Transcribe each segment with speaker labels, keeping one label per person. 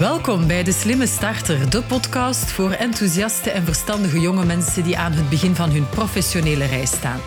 Speaker 1: Welkom bij De Slimme Starter, de podcast voor enthousiaste en verstandige jonge mensen die aan het begin van hun professionele reis staan.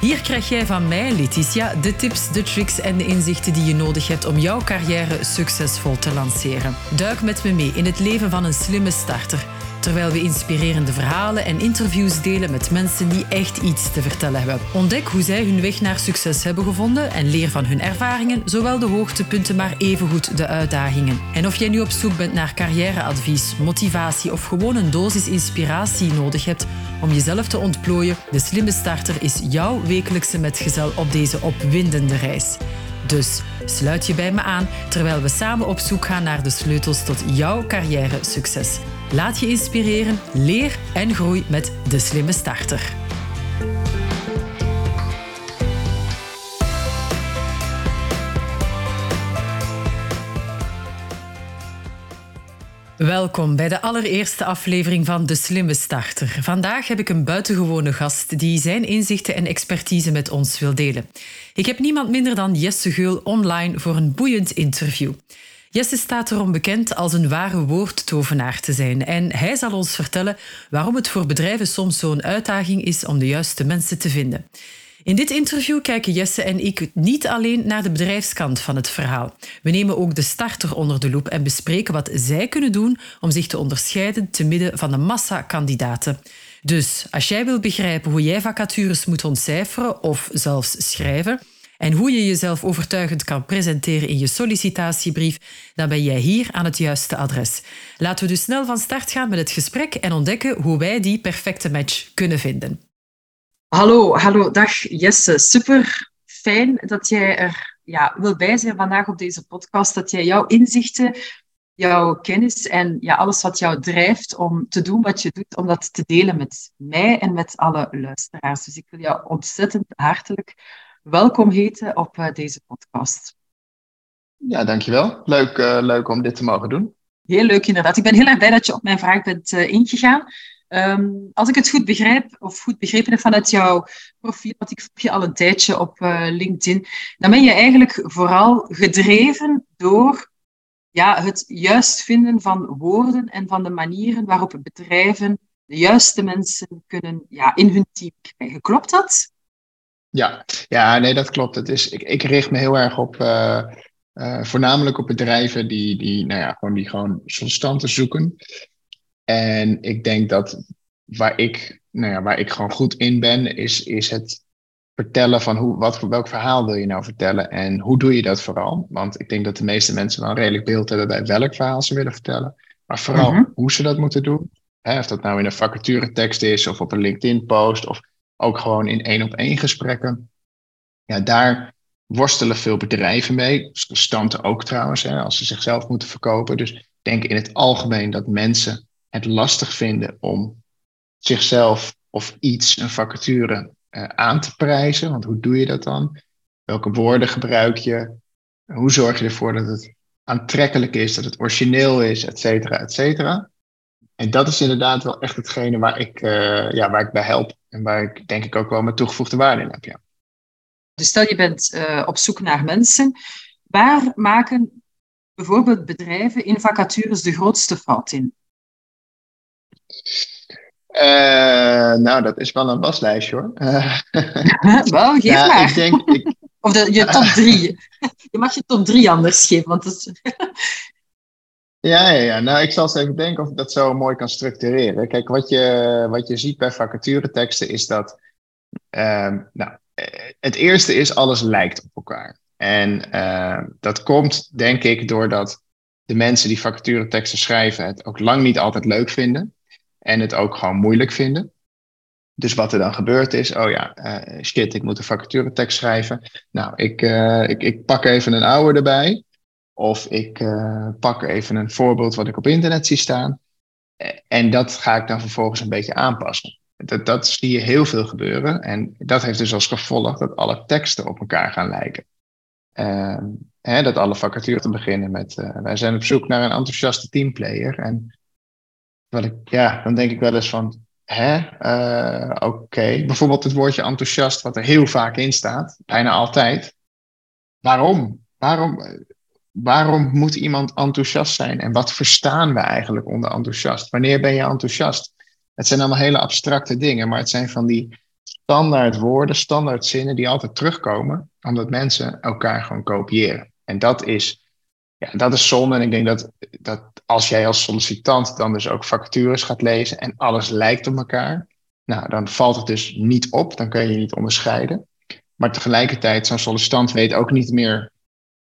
Speaker 1: Hier krijg jij van mij, Letitia, de tips, de tricks en de inzichten die je nodig hebt om jouw carrière succesvol te lanceren. Duik met me mee in het leven van een slimme starter terwijl we inspirerende verhalen en interviews delen met mensen die echt iets te vertellen hebben. Ontdek hoe zij hun weg naar succes hebben gevonden en leer van hun ervaringen, zowel de hoogtepunten maar evengoed de uitdagingen. En of jij nu op zoek bent naar carrièreadvies, motivatie of gewoon een dosis inspiratie nodig hebt om jezelf te ontplooien, de slimme starter is jouw wekelijkse metgezel op deze opwindende reis. Dus sluit je bij me aan terwijl we samen op zoek gaan naar de sleutels tot jouw carrière succes. Laat je inspireren, leer en groei met de slimme starter. Welkom bij de allereerste aflevering van De Slimme Starter. Vandaag heb ik een buitengewone gast die zijn inzichten en expertise met ons wil delen. Ik heb niemand minder dan Jesse Geul online voor een boeiend interview. Jesse staat erom bekend als een ware woordtovenaar te zijn. En hij zal ons vertellen waarom het voor bedrijven soms zo'n uitdaging is om de juiste mensen te vinden. In dit interview kijken Jesse en ik niet alleen naar de bedrijfskant van het verhaal. We nemen ook de starter onder de loep en bespreken wat zij kunnen doen om zich te onderscheiden te midden van de massa kandidaten. Dus als jij wil begrijpen hoe jij vacatures moet ontcijferen of zelfs schrijven, en hoe je jezelf overtuigend kan presenteren in je sollicitatiebrief, dan ben jij hier aan het juiste adres. Laten we dus snel van start gaan met het gesprek en ontdekken hoe wij die perfecte match kunnen vinden. Hallo, hallo, dag Jesse. Super fijn dat jij er ja, wil bij zijn vandaag op deze podcast, dat jij jouw inzichten, jouw kennis en ja, alles wat jou drijft om te doen wat je doet, om dat te delen met mij en met alle luisteraars. Dus ik wil jou ontzettend hartelijk welkom heten op uh, deze podcast.
Speaker 2: Ja, dankjewel. Leuk, uh, leuk om dit te mogen doen.
Speaker 1: Heel leuk, inderdaad. Ik ben heel erg blij dat je op mijn vraag bent uh, ingegaan. Um, als ik het goed begrijp, of goed begrepen heb vanuit jouw profiel, want ik volg je al een tijdje op LinkedIn, dan ben je eigenlijk vooral gedreven door ja, het juist vinden van woorden en van de manieren waarop bedrijven de juiste mensen kunnen ja, in hun team krijgen. Klopt dat?
Speaker 2: Ja, ja nee, dat klopt. Het is, ik, ik richt me heel erg op, uh, uh, voornamelijk op bedrijven die, die, nou ja, gewoon, die gewoon sollicitanten zoeken. En ik denk dat waar ik, nou ja, waar ik gewoon goed in ben, is, is het vertellen van hoe, wat, welk verhaal wil je nou vertellen en hoe doe je dat vooral? Want ik denk dat de meeste mensen wel een redelijk beeld hebben bij welk verhaal ze willen vertellen, maar vooral mm -hmm. hoe ze dat moeten doen. Hè, of dat nou in een vacaturetekst is of op een LinkedIn-post of ook gewoon in één op één gesprekken. Ja, daar worstelen veel bedrijven mee. Stanten ook trouwens, hè, als ze zichzelf moeten verkopen. Dus ik denk in het algemeen dat mensen het lastig vinden om zichzelf of iets, een vacature, uh, aan te prijzen. Want hoe doe je dat dan? Welke woorden gebruik je? Hoe zorg je ervoor dat het aantrekkelijk is, dat het origineel is, et cetera, et cetera? En dat is inderdaad wel echt hetgene waar ik, uh, ja, waar ik bij help. En waar ik denk ik ook wel mijn toegevoegde waarde in heb. Ja.
Speaker 1: Dus stel je bent uh, op zoek naar mensen. Waar maken bijvoorbeeld bedrijven in vacatures de grootste fout in?
Speaker 2: Uh, nou, dat is wel een waslijstje hoor.
Speaker 1: wel, geef ja, maar. Ik denk, ik... Of de, je top drie. je mag je top drie anders geven. Want dat
Speaker 2: ja, ja, nou ik zal eens even denken of ik dat zo mooi kan structureren. Kijk, wat je, wat je ziet bij vacatureteksten is dat, uh, nou, het eerste is alles lijkt op elkaar. En uh, dat komt denk ik doordat de mensen die vacatureteksten schrijven het ook lang niet altijd leuk vinden. En het ook gewoon moeilijk vinden. Dus wat er dan gebeurt is, oh ja, uh, shit, ik moet een vacaturetekst schrijven. Nou, ik, uh, ik, ik pak even een oude erbij. Of ik uh, pak even een voorbeeld wat ik op internet zie staan. En dat ga ik dan vervolgens een beetje aanpassen. Dat, dat zie je heel veel gebeuren. En dat heeft dus als gevolg dat alle teksten op elkaar gaan lijken. Uh, hè, dat alle vacatures te beginnen met... Uh, wij zijn op zoek naar een enthousiaste teamplayer. En ik, ja, dan denk ik wel eens van... Hè, uh, oké. Bijvoorbeeld het woordje enthousiast, wat er heel vaak in staat. Bijna altijd. Waarom? Waarom? Waarom moet iemand enthousiast zijn? En wat verstaan we eigenlijk onder enthousiast? Wanneer ben je enthousiast? Het zijn allemaal hele abstracte dingen, maar het zijn van die standaard woorden, standaard zinnen die altijd terugkomen, omdat mensen elkaar gewoon kopiëren. En dat is, ja, dat is zonde. En ik denk dat, dat als jij als sollicitant dan dus ook vacatures gaat lezen en alles lijkt op elkaar, nou, dan valt het dus niet op, dan kun je niet onderscheiden. Maar tegelijkertijd, zo'n sollicitant weet ook niet meer,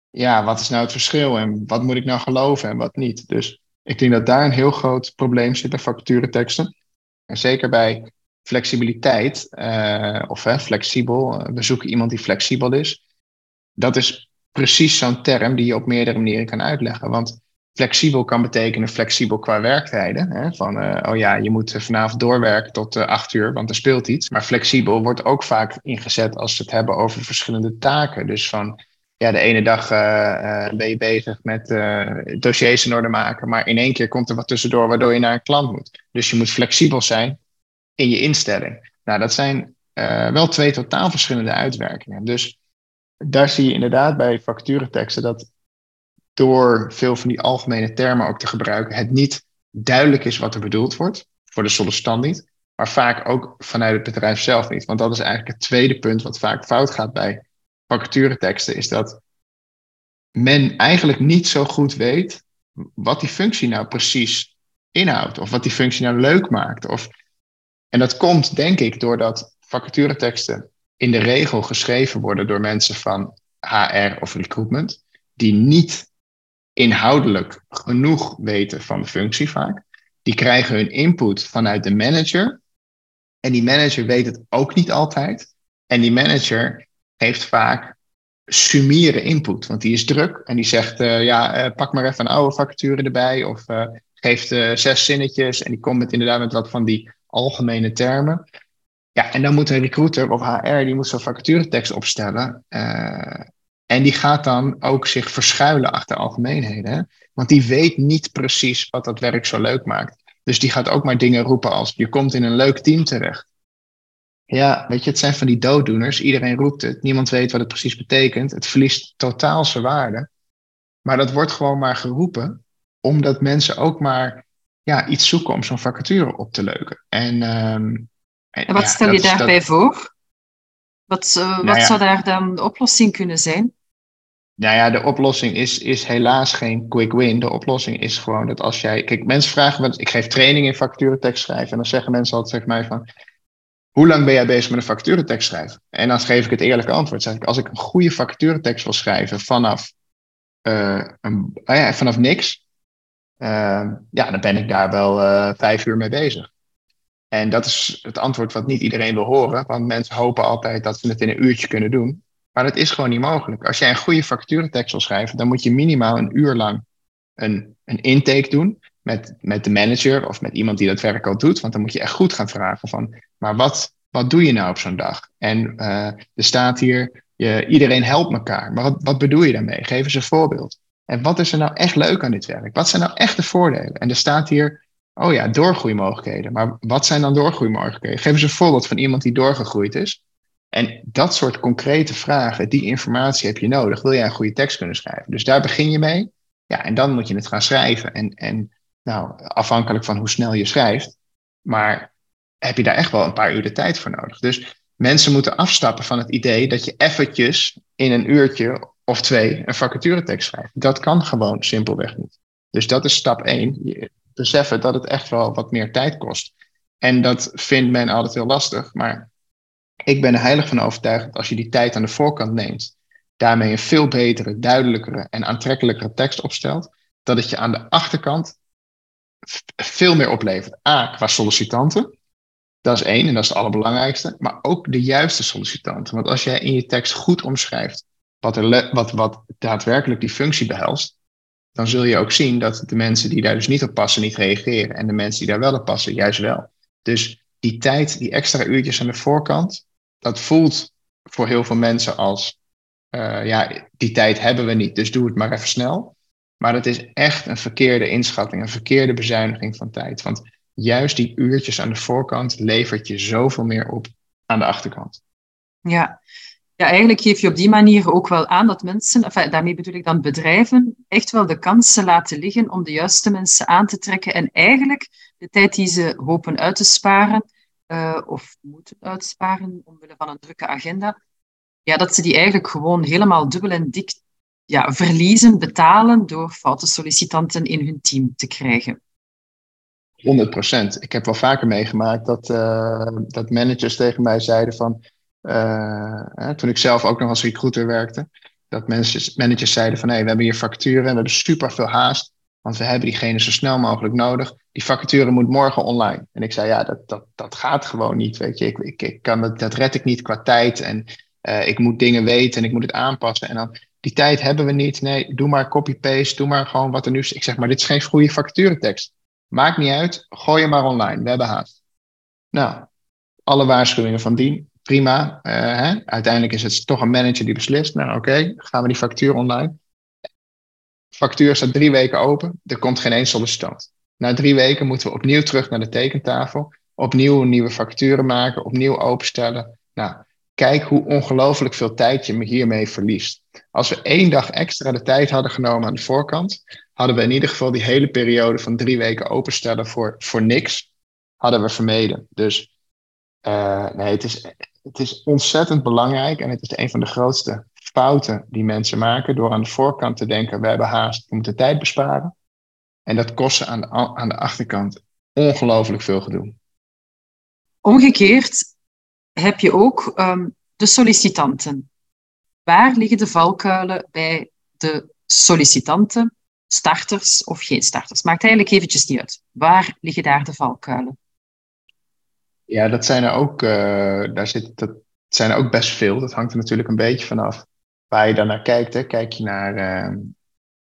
Speaker 2: ja, wat is nou het verschil en wat moet ik nou geloven en wat niet. Dus ik denk dat daar een heel groot probleem zit bij vacatureteksten. En zeker bij flexibiliteit, uh, of flexibel, we zoeken iemand die flexibel is. Dat is precies zo'n term die je op meerdere manieren kan uitleggen. Want flexibel kan betekenen flexibel qua werktijden. Hè? Van, uh, oh ja, je moet vanavond doorwerken tot uh, acht uur, want er speelt iets. Maar flexibel wordt ook vaak ingezet als we het hebben over verschillende taken. Dus van, ja, de ene dag uh, ben je bezig met dossiers in orde maken, maar in één keer komt er wat tussendoor waardoor je naar een klant moet. Dus je moet flexibel zijn in je instelling. Nou, dat zijn wel twee totaal verschillende uitwerkingen. Dus daar zie je inderdaad bij vacatureteksten dat door veel van die algemene termen ook te gebruiken, het niet duidelijk is wat er bedoeld wordt, voor de sollicitant niet, maar vaak ook vanuit het bedrijf zelf niet. Want dat is eigenlijk het tweede punt wat vaak fout gaat bij vacatureteksten, is dat men eigenlijk niet zo goed weet wat die functie nou precies inhoudt, of wat die functie nou leuk maakt. Of... En dat komt, denk ik, doordat vacatureteksten in de regel geschreven worden door mensen van HR of recruitment, die niet inhoudelijk genoeg weten van de functie vaak. Die krijgen hun input vanuit de manager. En die manager weet het ook niet altijd. En die manager heeft vaak summiere input, want die is druk en die zegt, uh, ja, uh, pak maar even een oude vacature erbij of uh, geeft zes zinnetjes en die komt met inderdaad met wat van die algemene termen. Ja, en dan moet een recruiter of HR, die moet zo'n vacaturetekst opstellen en die gaat dan ook zich verschuilen achter algemeenheden. Hè? Want die weet niet precies wat dat werk zo leuk maakt. Dus die gaat ook maar dingen roepen als je komt in een leuk team terecht. Ja, weet je, het zijn van die dooddoeners. Iedereen roept het. Niemand weet wat het precies betekent. Het verliest totaal zijn waarde. Maar dat wordt gewoon maar geroepen, omdat mensen ook maar ja, iets zoeken om zo'n vacature op te leuken. En, um,
Speaker 1: en, wat stel je daarbij voor? Wat, uh, wat nou zou daar dan de oplossing kunnen zijn?
Speaker 2: Nou ja, de oplossing is, is helaas geen quick win. De oplossing is gewoon dat als jij. Kijk, mensen vragen. Ik geef training in vacaturetekst schrijven. En dan zeggen mensen altijd tegen mij van. Hoe lang ben jij bezig met een vacaturetekst schrijven? En dan geef ik het eerlijke antwoord. Zeg ik, als ik een goede vacaturetekst wil schrijven vanaf, uh, een, uh, ja, vanaf niks. Uh, ja, dan ben ik daar wel vijf uur mee bezig. En dat is het antwoord wat niet iedereen wil horen. Want mensen hopen altijd dat ze het in een uurtje kunnen doen. Maar dat is gewoon niet mogelijk. Als jij een goede vacaturetekst wil schrijven, dan moet je minimaal een uur lang een, een intake doen met, met de manager of met iemand die dat werk al doet. Want dan moet je echt goed gaan vragen van, maar wat, wat doe je nou op zo'n dag? En uh, er staat hier, je, iedereen helpt elkaar. Maar wat, wat bedoel je daarmee? Geef eens een voorbeeld. En wat is er nou echt leuk aan dit werk? Wat zijn nou echt de voordelen? En er staat hier, oh ja, doorgroeimogelijkheden. Maar wat zijn dan doorgroeimogelijkheden? Geef eens een voorbeeld van iemand die doorgegroeid is. En dat soort concrete vragen, die informatie heb je nodig. Wil jij een goede tekst kunnen schrijven? Dus daar begin je mee. Ja, en dan moet je het gaan schrijven. En, en nou, afhankelijk van hoe snel je schrijft. Maar heb je daar echt wel een paar uur de tijd voor nodig. Dus mensen moeten afstappen van het idee dat je eventjes in een uurtje of twee een vacaturetekst schrijft. Dat kan gewoon simpelweg niet. Dus dat is stap één. Beseffen dat het echt wel wat meer tijd kost. En dat vindt men altijd heel lastig. Maar ik ben er heilig van overtuigd dat als je die tijd aan de voorkant neemt, daarmee een veel betere, duidelijkere en aantrekkelijkere tekst opstelt, dat het je aan de achterkant veel meer oplevert. A, qua sollicitanten. Dat is één en dat is het allerbelangrijkste. Maar ook de juiste sollicitanten. Want als jij in je tekst goed omschrijft wat, er wat, wat daadwerkelijk die functie behelst, dan zul je ook zien dat de mensen die daar dus niet op passen, niet reageren. En de mensen die daar wel op passen, juist wel. Dus die tijd, die extra uurtjes aan de voorkant, dat voelt voor heel veel mensen als, uh, ja, die tijd hebben we niet, dus doe het maar even snel. Maar het is echt een verkeerde inschatting, een verkeerde bezuiniging van tijd. Want juist die uurtjes aan de voorkant levert je zoveel meer op aan de achterkant.
Speaker 1: Ja, ja, eigenlijk geef je op die manier ook wel aan dat mensen, enfin, daarmee bedoel ik dan bedrijven, echt wel de kansen laten liggen om de juiste mensen aan te trekken en eigenlijk de tijd die ze hopen uit te sparen, uh, of moeten uitsparen omwille van een drukke agenda, ja, dat ze die eigenlijk gewoon helemaal dubbel en dik ja, verliezen, betalen door foute sollicitanten in hun team te krijgen.
Speaker 2: 100 procent. Ik heb wel vaker meegemaakt dat, uh, dat managers tegen mij zeiden van, uh, toen ik zelf ook nog als recruiter werkte, dat managers, managers zeiden van, hé, we hebben hier facturen en we hebben super veel haast, want we hebben diegene zo snel mogelijk nodig. Die vacature moet morgen online. En ik zei, ja, dat, dat, dat gaat gewoon niet, weet je. Ik, ik, kan dat, dat red ik niet qua tijd en uh, ik moet dingen weten en ik moet het aanpassen. En dan, die tijd hebben we niet. Nee, doe maar copy-paste, doe maar gewoon wat er nu is. Ik zeg maar, dit is geen goede vacaturetekst. Maakt niet uit, gooi je maar online. We hebben haast. Nou, alle waarschuwingen van dien. Prima. Uh, hè? Uiteindelijk is het toch een manager die beslist. Nou, oké, gaan we die factuur online. Factuur staat drie weken open. Er komt geen één sollicitant. Na drie weken moeten we opnieuw terug naar de tekentafel. Opnieuw nieuwe facturen maken. Opnieuw openstellen. Nou, kijk hoe ongelooflijk veel tijd je me hiermee verliest. Als we één dag extra de tijd hadden genomen aan de voorkant, hadden we in ieder geval die hele periode van drie weken openstellen voor, voor niks, hadden we vermeden. Dus uh, nee, het is, het is ontzettend belangrijk en het is een van de grootste fouten die mensen maken door aan de voorkant te denken, we hebben haast, we moeten tijd besparen. En dat kost aan de, aan de achterkant ongelooflijk veel gedoe.
Speaker 1: Omgekeerd heb je ook um, de sollicitanten. Waar liggen de valkuilen bij de sollicitanten, starters of geen starters? Maakt eigenlijk eventjes niet uit. Waar liggen daar de valkuilen?
Speaker 2: Ja, dat zijn er ook, uh, daar zit, dat zijn er ook best veel. Dat hangt er natuurlijk een beetje vanaf waar je dan naar kijkt. Hè. Kijk, je naar, uh,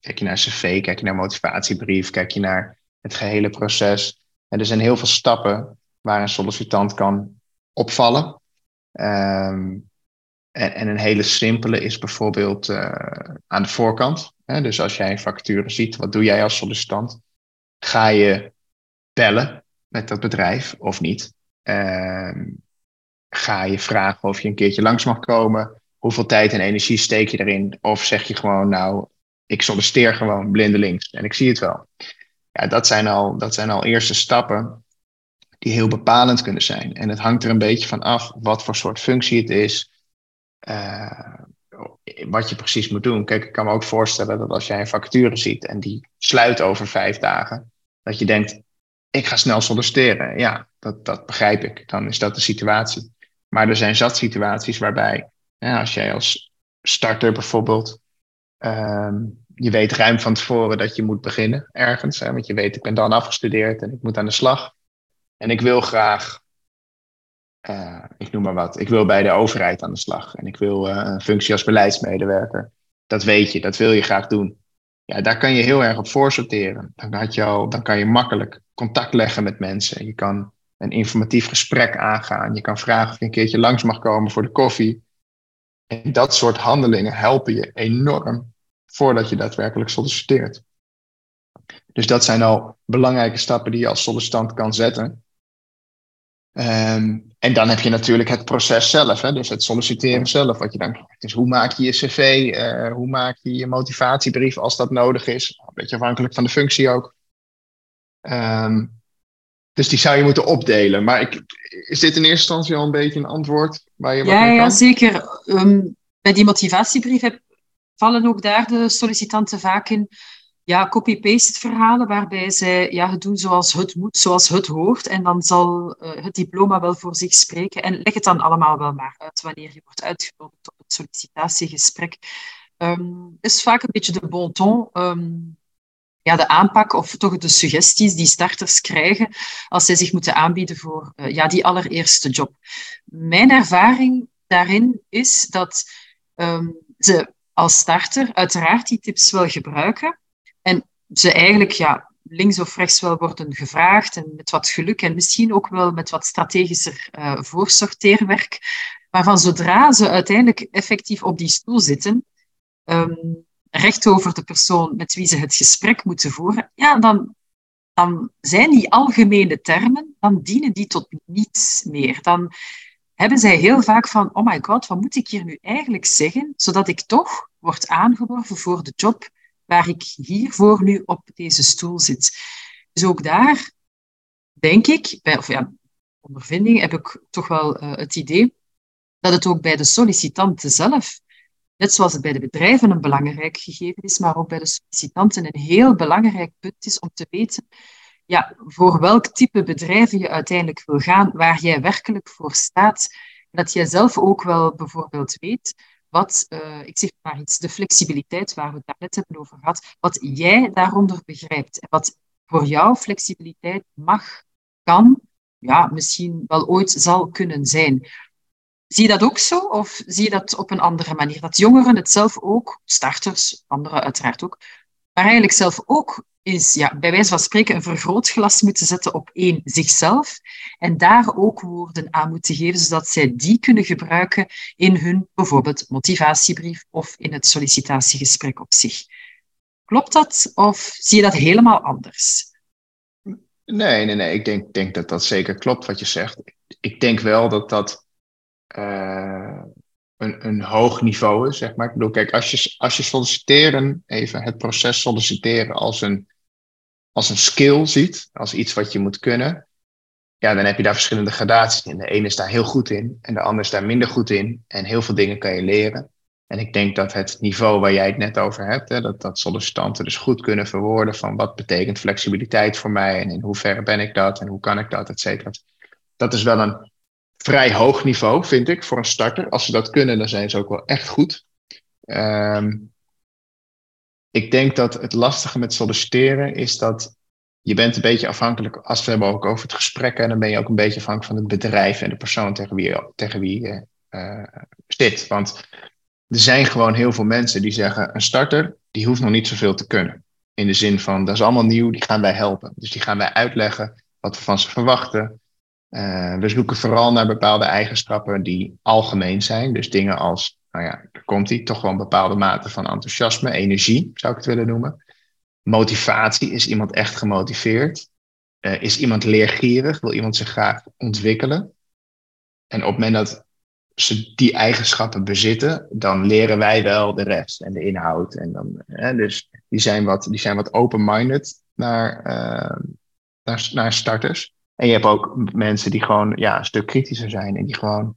Speaker 2: kijk je naar cv, kijk je naar motivatiebrief, kijk je naar het gehele proces. En er zijn heel veel stappen waar een sollicitant kan opvallen. Um, en, en, een hele simpele is bijvoorbeeld uh, aan de voorkant. Hè? Dus als jij een vacature ziet, wat doe jij als sollicitant? Ga je bellen met dat bedrijf of niet? Um, ga je vragen of je een keertje langs mag komen? Hoeveel tijd en energie steek je erin? Of zeg je gewoon, nou, ik solliciteer gewoon blindelings en ik zie het wel. Ja, dat zijn al, dat zijn al eerste stappen die heel bepalend kunnen zijn. En het hangt er een beetje van af wat voor soort functie het is, uh, wat je precies moet doen. Kijk, ik kan me ook voorstellen dat als jij een vacature ziet en die sluit over vijf dagen, dat je denkt, ik ga snel solliciteren. Ja, dat, dat begrijp ik. Dan is dat de situatie. Maar er zijn zat situaties waarbij, als jij als starter bijvoorbeeld, um, je weet ruim van tevoren dat je moet beginnen ergens. Hè, want je weet, ik ben dan afgestudeerd en ik moet aan de slag. En ik wil graag, uh, ik noem maar wat, ik wil bij de overheid aan de slag. En ik wil uh, een functie als beleidsmedewerker. Dat weet je, dat wil je graag doen. Ja, daar kan je heel erg op voorsorteren. Dan, had je dan kan je makkelijk contact leggen met mensen. Je kan een informatief gesprek aangaan. Je kan vragen of je een keertje langs mag komen voor de koffie. En dat soort handelingen helpen je enorm voordat je daadwerkelijk solliciteert. Dus dat zijn al belangrijke stappen die je als sollicitant kan zetten. Um, en dan heb je natuurlijk het proces zelf, hè? dus het solliciteren zelf. Wat je dan, dus hoe maak je je cv, uh, hoe maak je je motivatiebrief als dat nodig is. Een beetje afhankelijk van de functie ook. Um, dus die zou je moeten opdelen. Maar ik, is dit in eerste instantie al een beetje een antwoord waar je
Speaker 1: ja, ja, zeker. Um, bij die motivatiebrief heb, vallen ook daar de sollicitanten vaak in ja, copy-paste verhalen waarbij zij ja, het doen zoals het moet, zoals het hoort. En dan zal uh, het diploma wel voor zich spreken. En leg het dan allemaal wel maar uit wanneer je wordt uitgenodigd op het sollicitatiegesprek. Um, is vaak een beetje de bon ton. Um, ja, de aanpak of toch de suggesties die starters krijgen als zij zich moeten aanbieden voor uh, ja, die allereerste job. Mijn ervaring daarin is dat um, ze als starter uiteraard die tips wel gebruiken, en ze eigenlijk ja, links of rechts wel worden gevraagd en met wat geluk en misschien ook wel met wat strategischer uh, voorsorteerwerk. Maar van zodra ze uiteindelijk effectief op die stoel zitten, um, recht over de persoon met wie ze het gesprek moeten voeren, ja, dan, dan zijn die algemene termen, dan dienen die tot niets meer. Dan hebben zij heel vaak van, oh my god, wat moet ik hier nu eigenlijk zeggen, zodat ik toch word aangeworven voor de job waar ik hiervoor nu op deze stoel zit. Dus ook daar denk ik, bij, of ja, ondervinding heb ik toch wel uh, het idee dat het ook bij de sollicitanten zelf, net zoals het bij de bedrijven een belangrijk gegeven is, maar ook bij de sollicitanten een heel belangrijk punt is om te weten ja, voor welk type bedrijven je uiteindelijk wil gaan, waar jij werkelijk voor staat. Dat jij zelf ook wel bijvoorbeeld weet wat, uh, ik zeg maar iets, de flexibiliteit waar we het net hebben over gehad, wat jij daaronder begrijpt. En wat voor jou flexibiliteit mag, kan, ja, misschien wel ooit zal kunnen zijn. Zie je dat ook zo? Of zie je dat op een andere manier? Dat jongeren het zelf ook, starters, anderen uiteraard ook, maar eigenlijk zelf ook is, ja, bij wijze van spreken, een vergrootglas moeten zetten op één zichzelf en daar ook woorden aan moeten geven, zodat zij die kunnen gebruiken in hun bijvoorbeeld motivatiebrief of in het sollicitatiegesprek op zich. Klopt dat of zie je dat helemaal anders?
Speaker 2: Nee, nee, nee. Ik denk, denk dat dat zeker klopt wat je zegt. Ik denk wel dat dat uh, een, een hoog niveau is, zeg maar. Ik bedoel, kijk, als je, als je solliciteren, even het proces solliciteren als een, als een skill ziet, als iets wat je moet kunnen, ja, dan heb je daar verschillende gradaties in. De ene is daar heel goed in en de ander is daar minder goed in. En heel veel dingen kan je leren. En ik denk dat het niveau waar jij het net over hebt, hè, dat, dat sollicitanten dus goed kunnen verwoorden van wat betekent flexibiliteit voor mij en in hoeverre ben ik dat en hoe kan ik dat, et cetera. Dat is wel een vrij hoog niveau, vind ik, voor een starter. Als ze dat kunnen, dan zijn ze ook wel echt goed. Um, ik denk dat het lastige met solliciteren is dat je bent een beetje afhankelijk, als we hebben ook over het gesprek, en dan ben je ook een beetje afhankelijk van het bedrijf en de persoon tegen wie tegen wie je uh, zit. Want er zijn gewoon heel veel mensen die zeggen, een starter, die hoeft nog niet zoveel te kunnen. In de zin van, dat is allemaal nieuw, die gaan wij helpen. Dus die gaan wij uitleggen wat we van ze verwachten. Uh, we zoeken vooral naar bepaalde eigenschappen die algemeen zijn. Dus dingen als, nou ja, daar komt die, toch wel een bepaalde mate van enthousiasme, energie, zou ik het willen noemen. Motivatie, is iemand echt gemotiveerd? Uh, is iemand leergierig? Wil iemand zich graag ontwikkelen? En op het moment dat ze die eigenschappen bezitten, dan leren wij wel de rest en de inhoud. En dan, hè, dus die zijn wat, die zijn wat open-minded naar, uh, naar, naar starters. En je hebt ook mensen die gewoon ja, een stuk kritischer zijn en die gewoon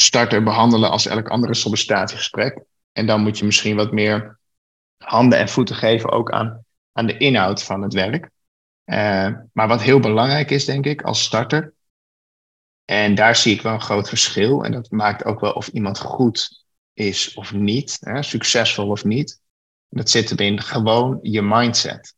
Speaker 2: starter behandelen als elk andere sollicitatiegesprek. En dan moet je misschien wat meer handen en voeten geven ook aan, aan de inhoud van het werk. Uh, maar wat heel belangrijk is, denk ik, als starter, en daar zie ik wel een groot verschil. En dat maakt ook wel of iemand goed is of niet, hè, succesvol of niet. Dat zit hem in gewoon je mindset.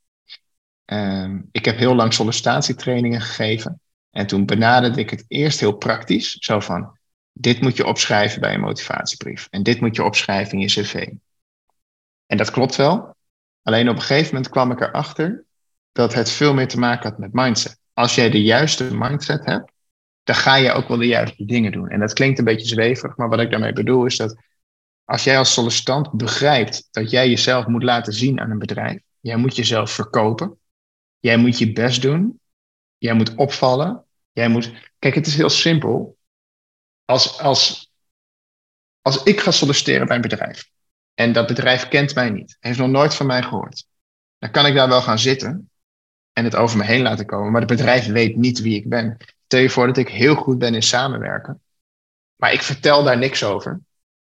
Speaker 2: Um, ik heb heel lang sollicitatietrainingen gegeven. En toen benaderde ik het eerst heel praktisch. Zo van, dit moet je opschrijven bij een motivatiebrief. En dit moet je opschrijven in je cv. En dat klopt wel. Alleen op een gegeven moment kwam ik erachter dat het veel meer te maken had met mindset. Als jij de juiste mindset hebt, dan ga je ook wel de juiste dingen doen. En dat klinkt een beetje zweverig, maar wat ik daarmee bedoel is dat als jij als sollicitant begrijpt dat jij jezelf moet laten zien aan een bedrijf, jij moet jezelf verkopen, jij moet je best doen, jij moet opvallen, jij moet. Kijk, het is heel simpel. Als, als, als ik ga solliciteren bij een bedrijf en dat bedrijf kent mij niet, heeft nog nooit van mij gehoord, dan kan ik daar wel gaan zitten en het over me heen laten komen, maar het bedrijf weet niet wie ik ben. Stel je voor dat ik heel goed ben in samenwerken, maar ik vertel daar niks over.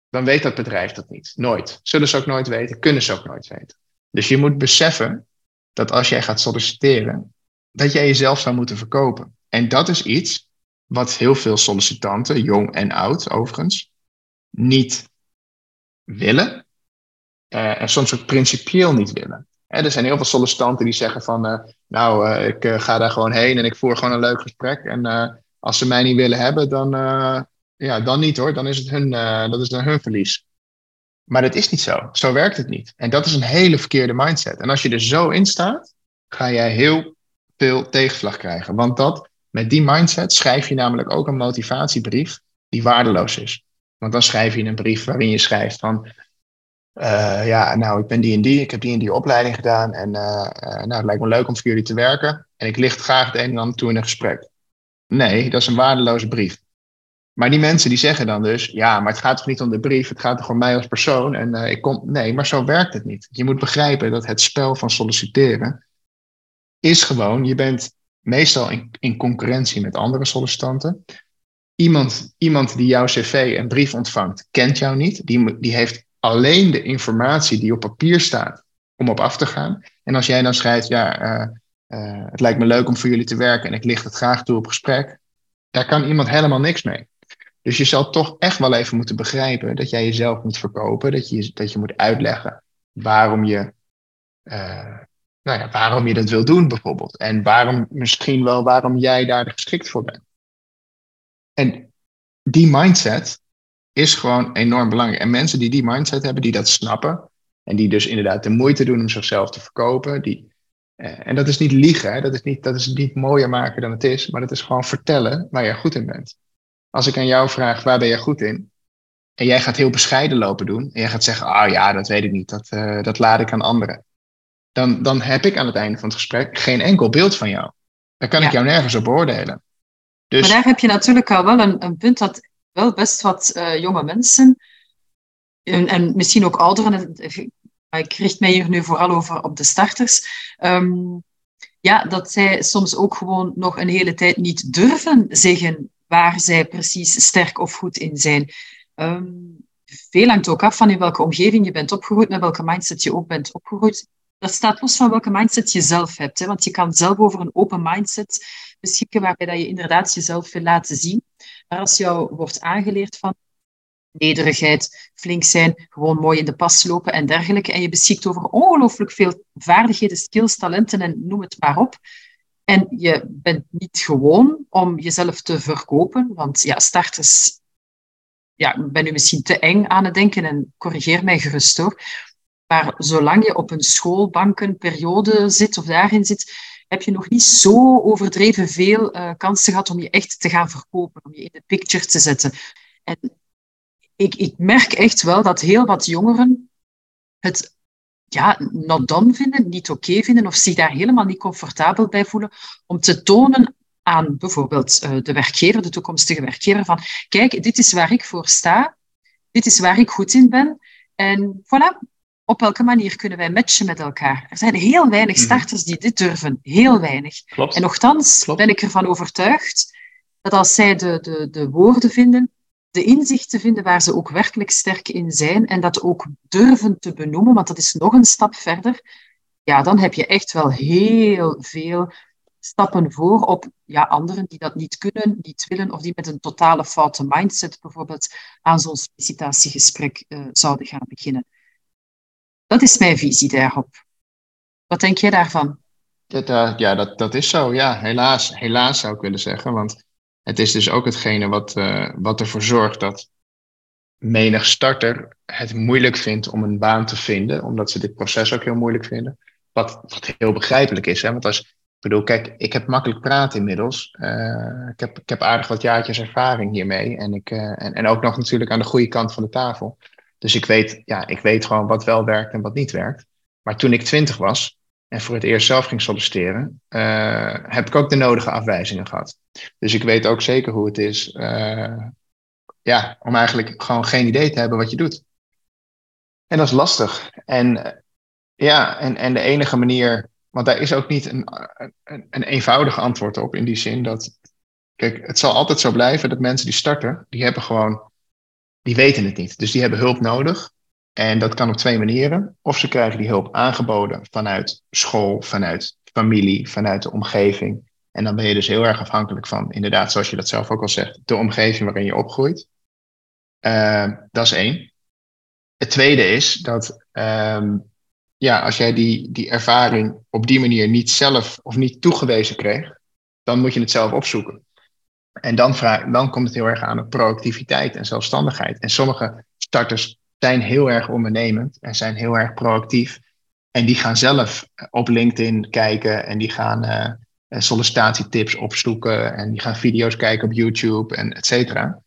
Speaker 2: Dan weet dat bedrijf dat niet. Nooit. Zullen ze ook nooit weten, kunnen ze ook nooit weten. Dus je moet beseffen dat als jij gaat solliciteren, dat jij jezelf zou moeten verkopen. En dat is iets wat heel veel sollicitanten, jong en oud overigens, niet willen. Uh, en soms ook principieel niet willen. er zijn heel veel sollicitanten die zeggen van, uh, nou, uh, ik ga daar gewoon heen en ik voer gewoon een leuk gesprek. En als ze mij niet willen hebben, dan, ja, dan niet hoor. Dan is het hun, dat is hun verlies. Maar dat is niet zo. Zo werkt het niet. En dat is een hele verkeerde mindset. En als je er zo in staat, ga jij heel veel tegenslag krijgen. Want dat, met die mindset schrijf je namelijk ook een motivatiebrief die waardeloos is. Want dan schrijf je een brief waarin je schrijft van, uh, ja, nou, ik ben die en die, ik heb die en die opleiding gedaan en uh, uh, nou, het lijkt me leuk om voor jullie te werken en ik licht graag het een en ander toe in een gesprek. Nee, dat is een waardeloze brief. Maar die mensen die zeggen dan dus, ja, maar het gaat toch niet om de brief, het gaat toch om mij als persoon. En ik kom, nee, maar zo werkt het niet. Je moet begrijpen dat het spel van solliciteren is gewoon, je bent meestal in, in concurrentie met andere sollicitanten. Iemand, iemand die jouw cv en brief ontvangt, kent jou niet. Die, die heeft alleen de informatie die op papier staat om op af te gaan. En als jij dan schrijft, ja, uh, uh, het lijkt me leuk om voor jullie te werken en ik licht het graag toe op gesprek, daar kan iemand helemaal niks mee. Dus je zal toch echt wel even moeten begrijpen dat jij jezelf moet verkopen, dat je, dat je moet uitleggen waarom je, uh, nou ja, waarom je dat wil doen bijvoorbeeld. En waarom, misschien wel waarom jij daar geschikt voor bent. En die mindset is gewoon enorm belangrijk. En mensen die die mindset hebben, die dat snappen, en die dus inderdaad de moeite doen om zichzelf te verkopen, die, uh, en dat is niet liegen, hè? Dat, is niet, dat is niet mooier maken dan het is, maar dat is gewoon vertellen waar je goed in bent. Als ik aan jou vraag, waar ben je goed in? En jij gaat heel bescheiden lopen doen. En jij gaat zeggen, ah oh ja, dat weet ik niet. Dat, uh, dat laat ik aan anderen. Dan, dan heb ik aan het einde van het gesprek geen enkel beeld van jou. Dan kan ja. ik jou nergens op beoordelen.
Speaker 1: Dus... Maar daar heb je natuurlijk al wel een, een punt dat wel best wat uh, jonge mensen, en, en, misschien ook ouderen, ik richt mij hier nu vooral over op de starters, um, ja, dat zij soms ook gewoon nog een hele tijd niet durven zeggen waar zij precies sterk of goed in zijn. Um, veel hangt ook af van in welke omgeving je bent opgegroeid, met welke mindset je ook bent opgegroeid. Dat staat los van welke mindset je zelf hebt. Hè? Want je kan zelf over een open mindset beschikken, waarbij dat je inderdaad jezelf wil laten zien. Maar als jou wordt aangeleerd van nederigheid, flink zijn, gewoon mooi in de pas lopen en dergelijke, en je beschikt over ongelooflijk veel vaardigheden, skills, talenten en noem het maar op, en je bent niet gewoon om jezelf te verkopen, want ja, starters, ja, ben nu misschien te eng aan het denken en corrigeer mij gerust hoor. Maar zolang je op een schoolbankenperiode zit of daarin zit, heb je nog niet zo overdreven veel uh, kansen gehad om je echt te gaan verkopen, om je in de picture te zetten. En ik, ik merk echt wel dat heel wat jongeren het ja, not done vinden, niet oké vinden of zich daar helemaal niet comfortabel bij voelen om te tonen aan bijvoorbeeld uh, de werkgever, de toekomstige werkgever, van kijk, dit is waar ik voor sta, dit is waar ik goed in ben en voilà, op welke manier kunnen wij matchen met elkaar? Er zijn heel weinig mhm. starters die dit durven, heel weinig.
Speaker 2: Klopt.
Speaker 1: En nogthans Klopt. ben ik ervan overtuigd dat als zij de, de, de woorden vinden, de inzichten vinden waar ze ook werkelijk sterk in zijn en dat ook durven te benoemen, want dat is nog een stap verder, ja, dan heb je echt wel heel veel stappen voor op ja, anderen die dat niet kunnen, niet willen, of die met een totale foute mindset bijvoorbeeld aan zo'n sollicitatiegesprek uh, zouden gaan beginnen. Dat is mijn visie daarop. Wat denk jij daarvan?
Speaker 2: Dat, uh, ja, dat, dat is zo. Ja, helaas, helaas zou ik willen zeggen. Want het is dus ook hetgene wat, uh, wat ervoor zorgt dat menig starter het moeilijk vindt om een baan te vinden, omdat ze dit proces ook heel moeilijk vinden. Wat, wat heel begrijpelijk is. Hè? Want als, ik bedoel, kijk, ik heb makkelijk praten inmiddels. Uh, ik, heb, ik heb aardig wat jaartjes ervaring hiermee. En, ik, en, en ook nog natuurlijk aan de goede kant van de tafel. Dus ik weet, ja, ik weet gewoon wat wel werkt en wat niet werkt. Maar toen ik twintig was, en voor het eerst zelf ging solliciteren, uh, heb ik ook de nodige afwijzingen gehad. Dus ik weet ook zeker hoe het is uh, ja, om eigenlijk gewoon geen idee te hebben wat je doet. En dat is lastig. En ja, en, en de enige manier, want daar is ook niet een, een, een eenvoudig antwoord op in die zin dat, kijk, het zal altijd zo blijven dat mensen die starten, die hebben gewoon, die weten het niet. Dus die hebben hulp nodig. En dat kan op twee manieren. Of ze krijgen die hulp aangeboden vanuit school, vanuit familie, vanuit de omgeving. En dan ben je dus heel erg afhankelijk van, inderdaad, zoals je dat zelf ook al zegt, de omgeving waarin je opgroeit. Uh, dat is één. Het tweede is dat um, ja, als jij die, die ervaring op die manier niet zelf of niet toegewezen kreeg, dan moet je het zelf opzoeken. En dan, vraag, dan komt het heel erg aan op proactiviteit en zelfstandigheid. En sommige starters zijn heel erg ondernemend en zijn heel erg proactief. En die gaan zelf op LinkedIn kijken en die gaan uh, sollicitatietips opzoeken en die gaan video's kijken op YouTube en et cetera.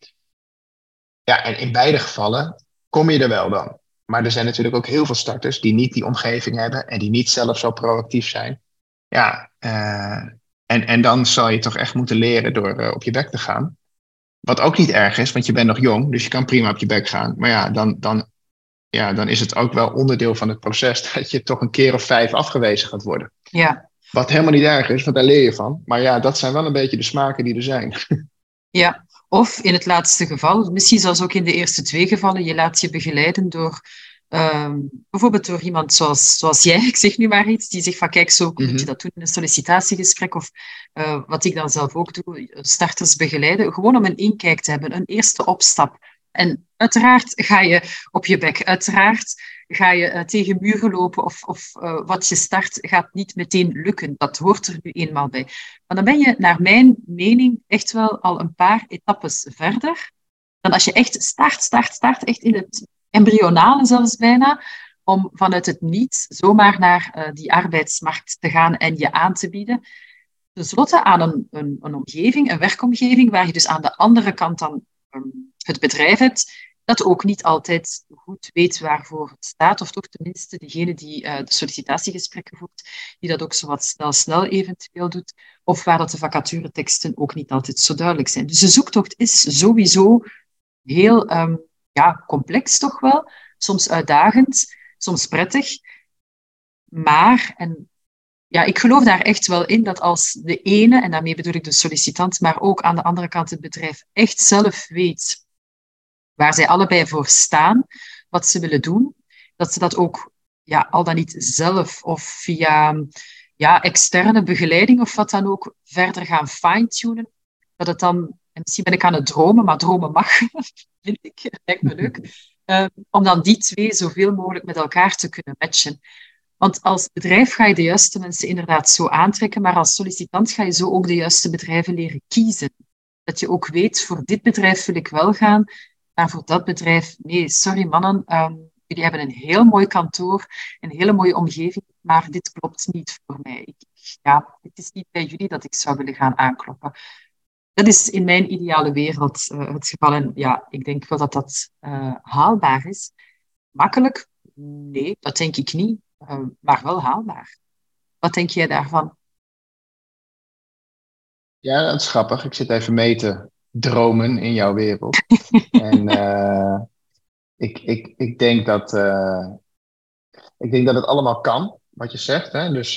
Speaker 2: Ja, en in beide gevallen kom je er wel dan. Maar er zijn natuurlijk ook heel veel starters die niet die omgeving hebben en die niet zelf zo proactief zijn. Ja, en, en dan zal je toch echt moeten leren door uh, op je bek te gaan. Wat ook niet erg is, want je bent nog jong, dus je kan prima op je bek gaan. Maar ja, dan, dan, ja, dan is het ook wel onderdeel van het proces dat je toch een keer of vijf afgewezen gaat worden.
Speaker 1: Ja.
Speaker 2: Wat helemaal niet erg is, want daar leer je van. Maar ja, dat zijn wel een beetje de smaken die er zijn.
Speaker 1: Ja, of in het laatste geval, misschien zelfs ook in de eerste twee gevallen, je laat je begeleiden door Ehm, bijvoorbeeld door iemand zoals, zoals jij, ik zeg nu maar iets, die zegt van kijk, zo moet je mhm. dat doen in een sollicitatiegesprek of uh, wat ik dan zelf ook doe, starters begeleiden, gewoon om een inkijk te hebben, een eerste opstap. En uiteraard ga je op je bek, uiteraard ga je uh, tegen muren lopen of, of uh, wat je start gaat niet meteen lukken. Dat hoort er nu eenmaal bij. Maar dan ben je naar mijn mening echt wel al een paar etappes verder dan als je echt start, start, start, echt in het embryonale zelfs bijna, om vanuit het niets zomaar naar uh, die arbeidsmarkt te gaan en je aan te bieden. Ten slotte aan een, een, omgeving, een werkomgeving, waar je dus aan de andere kant dan um, het bedrijf hebt, dat ook niet altijd goed weet waarvoor het staat, of toch tenminste degene die uh, de sollicitatiegesprekken voert, die dat ook zo wat snel, snel eventueel doet, of waar dat de vacatureteksten ook niet altijd zo duidelijk zijn. Dus de zoektocht is sowieso heel um, ja, complex toch wel. Soms uitdagend, soms prettig. Maar, en ja, ik geloof daar echt wel in dat als de ene, en daarmee bedoel ik de sollicitant, maar ook aan de andere kant het bedrijf, echt zelf weet waar zij allebei voor staan, wat ze willen doen, dat ze dat ook ja, al dan niet zelf of via ja, externe begeleiding of wat dan ook verder gaan fine-tunen. Dat het dan, en misschien ben ik aan het dromen, maar dromen mag, vind ik. Lijkt me leuk. Ehm, om dan die twee zoveel mogelijk met elkaar te kunnen matchen. Want als bedrijf ga je de juiste mensen inderdaad zo aantrekken, maar als sollicitant ga je zo ook de juiste bedrijven leren kiezen. Dat je ook weet, voor dit bedrijf wil ik wel gaan, maar voor dat bedrijf, nee, sorry mannen, ehm, jullie hebben een heel mooi kantoor, een hele mooie omgeving, maar dit klopt niet voor mij. Ja, het is niet bij jullie dat ik zou willen gaan aankloppen dat is in mijn ideale wereld uh, het geval. En ja, ik denk wel dat dat uh, haalbaar is. Makkelijk? Nee, dat denk ik niet. Uh, maar wel haalbaar. Wat denk jij daarvan?
Speaker 2: Ja, dat is grappig. Ik zit even mee te dromen in jouw wereld. en ik, ik, ik, denk dat, ik denk dat het allemaal kan, wat je zegt. Hè? Dus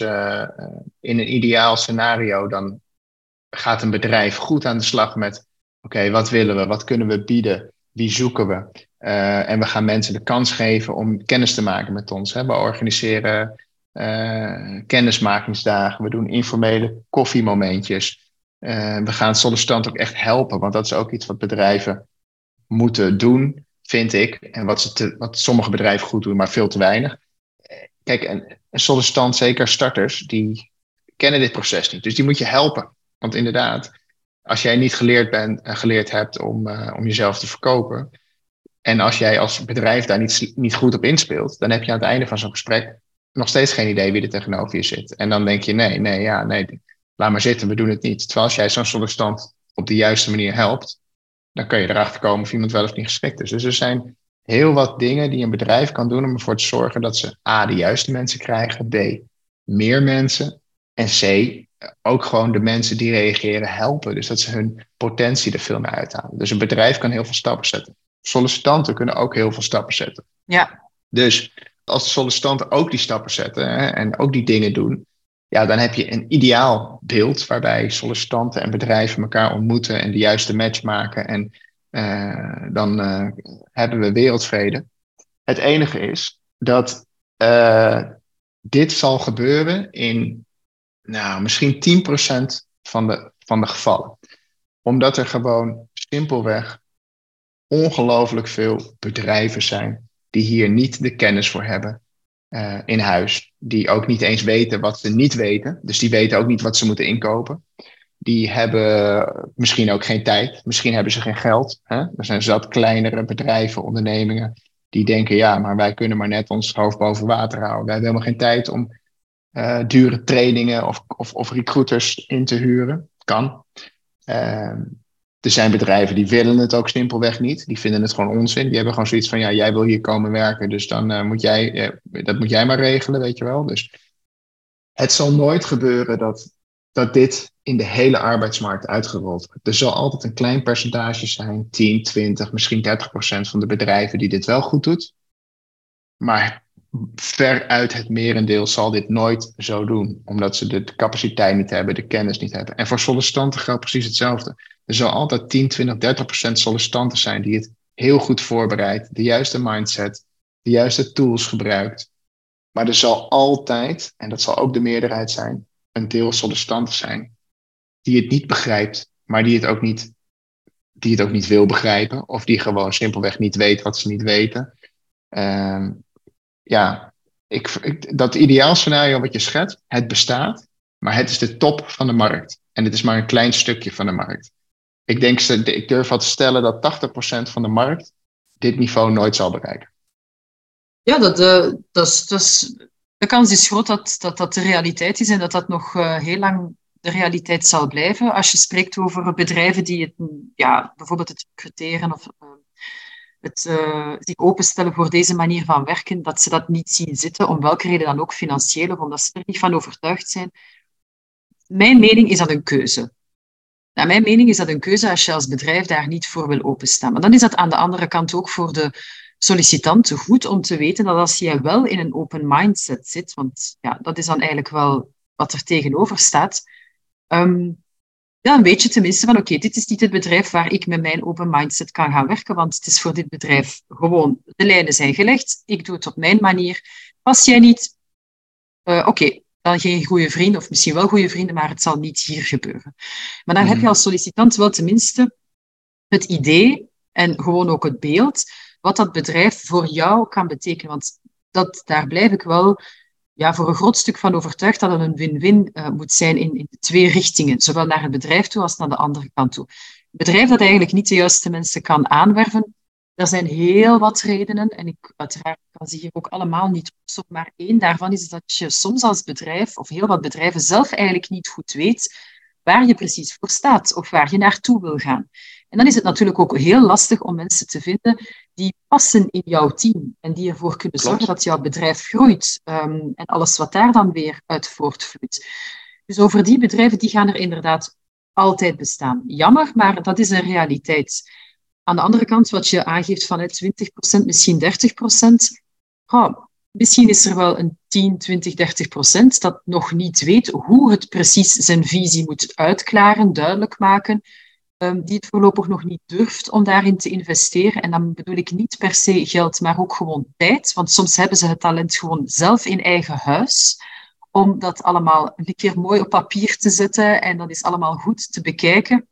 Speaker 2: in een ideaal scenario dan gaat een bedrijf goed aan de slag met: oké, wat willen we? Wat kunnen we bieden? Wie zoeken we? Uh, en we gaan mensen de kans geven om kennis te maken met ons. Hè. We organiseren uh, kennismakingsdagen, we doen informele koffiemomentjes. Uh, we gaan sollicitant ook echt helpen, want dat is ook iets wat bedrijven moeten doen, vind ik. En wat, ze wat sommige bedrijven goed doen, maar veel te weinig. Kijk, een, een sollicitant, zeker starters, die kennen dit proces niet. Dus die moet je helpen. Want inderdaad, als jij niet geleerd bent en geleerd hebt om, uh, om jezelf te verkopen. En als jij als bedrijf daar niet, niet goed op inspeelt, dan heb je aan het einde van zo'n gesprek nog steeds geen idee wie er tegenover je zit. En dan denk je, nee, nee, ja, nee, laat maar zitten, we doen het niet. Terwijl als jij zo'n sollicitant op de juiste manier helpt, dan kun je erachter komen of iemand wel of niet geschikt is. Dus er zijn heel wat dingen die een bedrijf kan doen om ervoor te zorgen dat ze A, de juiste mensen krijgen, B, meer mensen en C, ook gewoon de mensen die reageren helpen. Dus dat ze hun potentie er veel meer uithalen. Dus een bedrijf kan heel veel stappen zetten. Sollicitanten kunnen ook heel veel stappen zetten.
Speaker 1: Ja.
Speaker 2: Dus als sollicitanten ook die stappen zetten hè, en ook die dingen doen, ja, dan heb je een ideaal beeld waarbij sollicitanten en bedrijven elkaar ontmoeten en de juiste match maken. En uh, dan uh, hebben we wereldvrede. Het enige is dat uh, dit zal gebeuren in nou, misschien 10% van de, van de gevallen. Omdat er gewoon simpelweg ongelooflijk veel bedrijven zijn die hier niet de kennis voor hebben uh, in huis. Die ook niet eens weten wat ze niet weten. Dus die weten ook niet wat ze moeten inkopen. Die hebben misschien ook geen tijd. Misschien hebben ze geen geld. Hè? Er zijn zat kleinere bedrijven, ondernemingen. Die denken, ja, maar wij kunnen maar net ons hoofd boven water houden. Wij hebben helemaal geen tijd om uh, dure trainingen of, of, of, recruiters in te huren. Kan. Uh, er zijn bedrijven die willen het ook simpelweg niet. Die vinden het gewoon onzin. Die hebben gewoon zoiets van, ja, jij wil hier komen werken, dus dan uh, moet jij, dat moet jij maar regelen, weet je wel. Dus het zal nooit gebeuren dat dat dit in de hele arbeidsmarkt uitgerold wordt. Er zal altijd een klein percentage zijn, 10, 20, misschien 30 procent van de bedrijven die dit wel goed doet. Maar veruit het merendeel zal dit nooit zo doen, omdat ze de capaciteit niet hebben, de kennis niet hebben. En voor sollicitanten geldt precies hetzelfde. Er zal altijd 10, 20, 30 procent sollicitanten zijn die het heel goed voorbereidt, de juiste mindset, de juiste tools gebruikt. Maar er zal altijd, en dat zal ook de meerderheid zijn, een deel sollicitanten zijn die het niet begrijpt, maar die het ook niet, die het ook niet wil begrijpen, of die gewoon simpelweg niet weet wat ze niet weten. Uh, ja, ik, ik, dat ideaalscenario wat je schetst, het bestaat, maar het is de top van de markt. En het is maar een klein stukje van de markt. Ik, denk, ik durf wat te stellen dat 80% van de markt dit niveau nooit zal bereiken.
Speaker 1: Ja, dat, uh, dat, is, dat de kans is groot dat, dat dat de realiteit is en dat dat nog uh, heel lang de realiteit zal blijven. Als je spreekt over bedrijven die het, ja, bijvoorbeeld het recruteren of het uh, zich openstellen voor deze manier van werken, dat ze dat niet zien zitten, om welke reden dan ook financieel, of omdat ze er niet van overtuigd zijn. Mijn mening is dat een keuze. Mijn mening is dat een keuze als je als bedrijf daar niet voor wil openstaan. Maar dan is dat aan de andere kant ook voor de sollicitant goed om te weten dat als je wel in een open mindset zit, want ja, dat is dan eigenlijk wel wat er tegenover staat, um, dan weet je tenminste van oké, dit is niet het bedrijf waar ik met mijn open mindset kan gaan werken, want het is voor dit bedrijf gewoon, de lijnen zijn gelegd, ik doe het op mijn manier. Pas jij niet, uh, oké, dan geen goede vrienden, of misschien wel goede vrienden, maar het zal niet hier gebeuren. Maar dan heb je mhm. als sollicitant wel tenminste het idee en gewoon ook het beeld wat dat bedrijf voor jou kan betekenen. Want dat, daar blijf ik wel ja, voor een groot stuk van overtuigd dat het een win-win uh, moet zijn in, in twee richtingen, zowel naar het bedrijf toe als naar de andere kant toe. Een bedrijf dat eigenlijk niet de juiste mensen kan aanwerven, er zijn heel wat redenen en ik uiteraard kan ze hier ook allemaal niet op, maar één daarvan is dat je soms als bedrijf, of heel wat bedrijven, zelf eigenlijk niet goed weet waar je precies voor staat of waar je naartoe wil gaan. En dan is het natuurlijk ook heel lastig om mensen te vinden die passen in jouw team en die ervoor kunnen zorgen dat jouw bedrijf groeit um, en alles wat daar dan weer uit voortvloeit. Dus over die bedrijven, die gaan er inderdaad altijd bestaan. Jammer, maar dat is een realiteit. Aan de andere kant, wat je aangeeft van 20%, misschien 30%, oh, misschien is er wel een 10, 20, 30 procent dat nog niet weet hoe het precies zijn visie moet uitklaren, duidelijk maken, um, die het voorlopig nog niet durft om daarin te investeren. En dan bedoel ik niet per se geld, maar ook gewoon tijd. Want soms hebben ze het talent gewoon zelf in eigen huis om dat allemaal een keer mooi op papier te zetten en dat is allemaal goed te bekijken.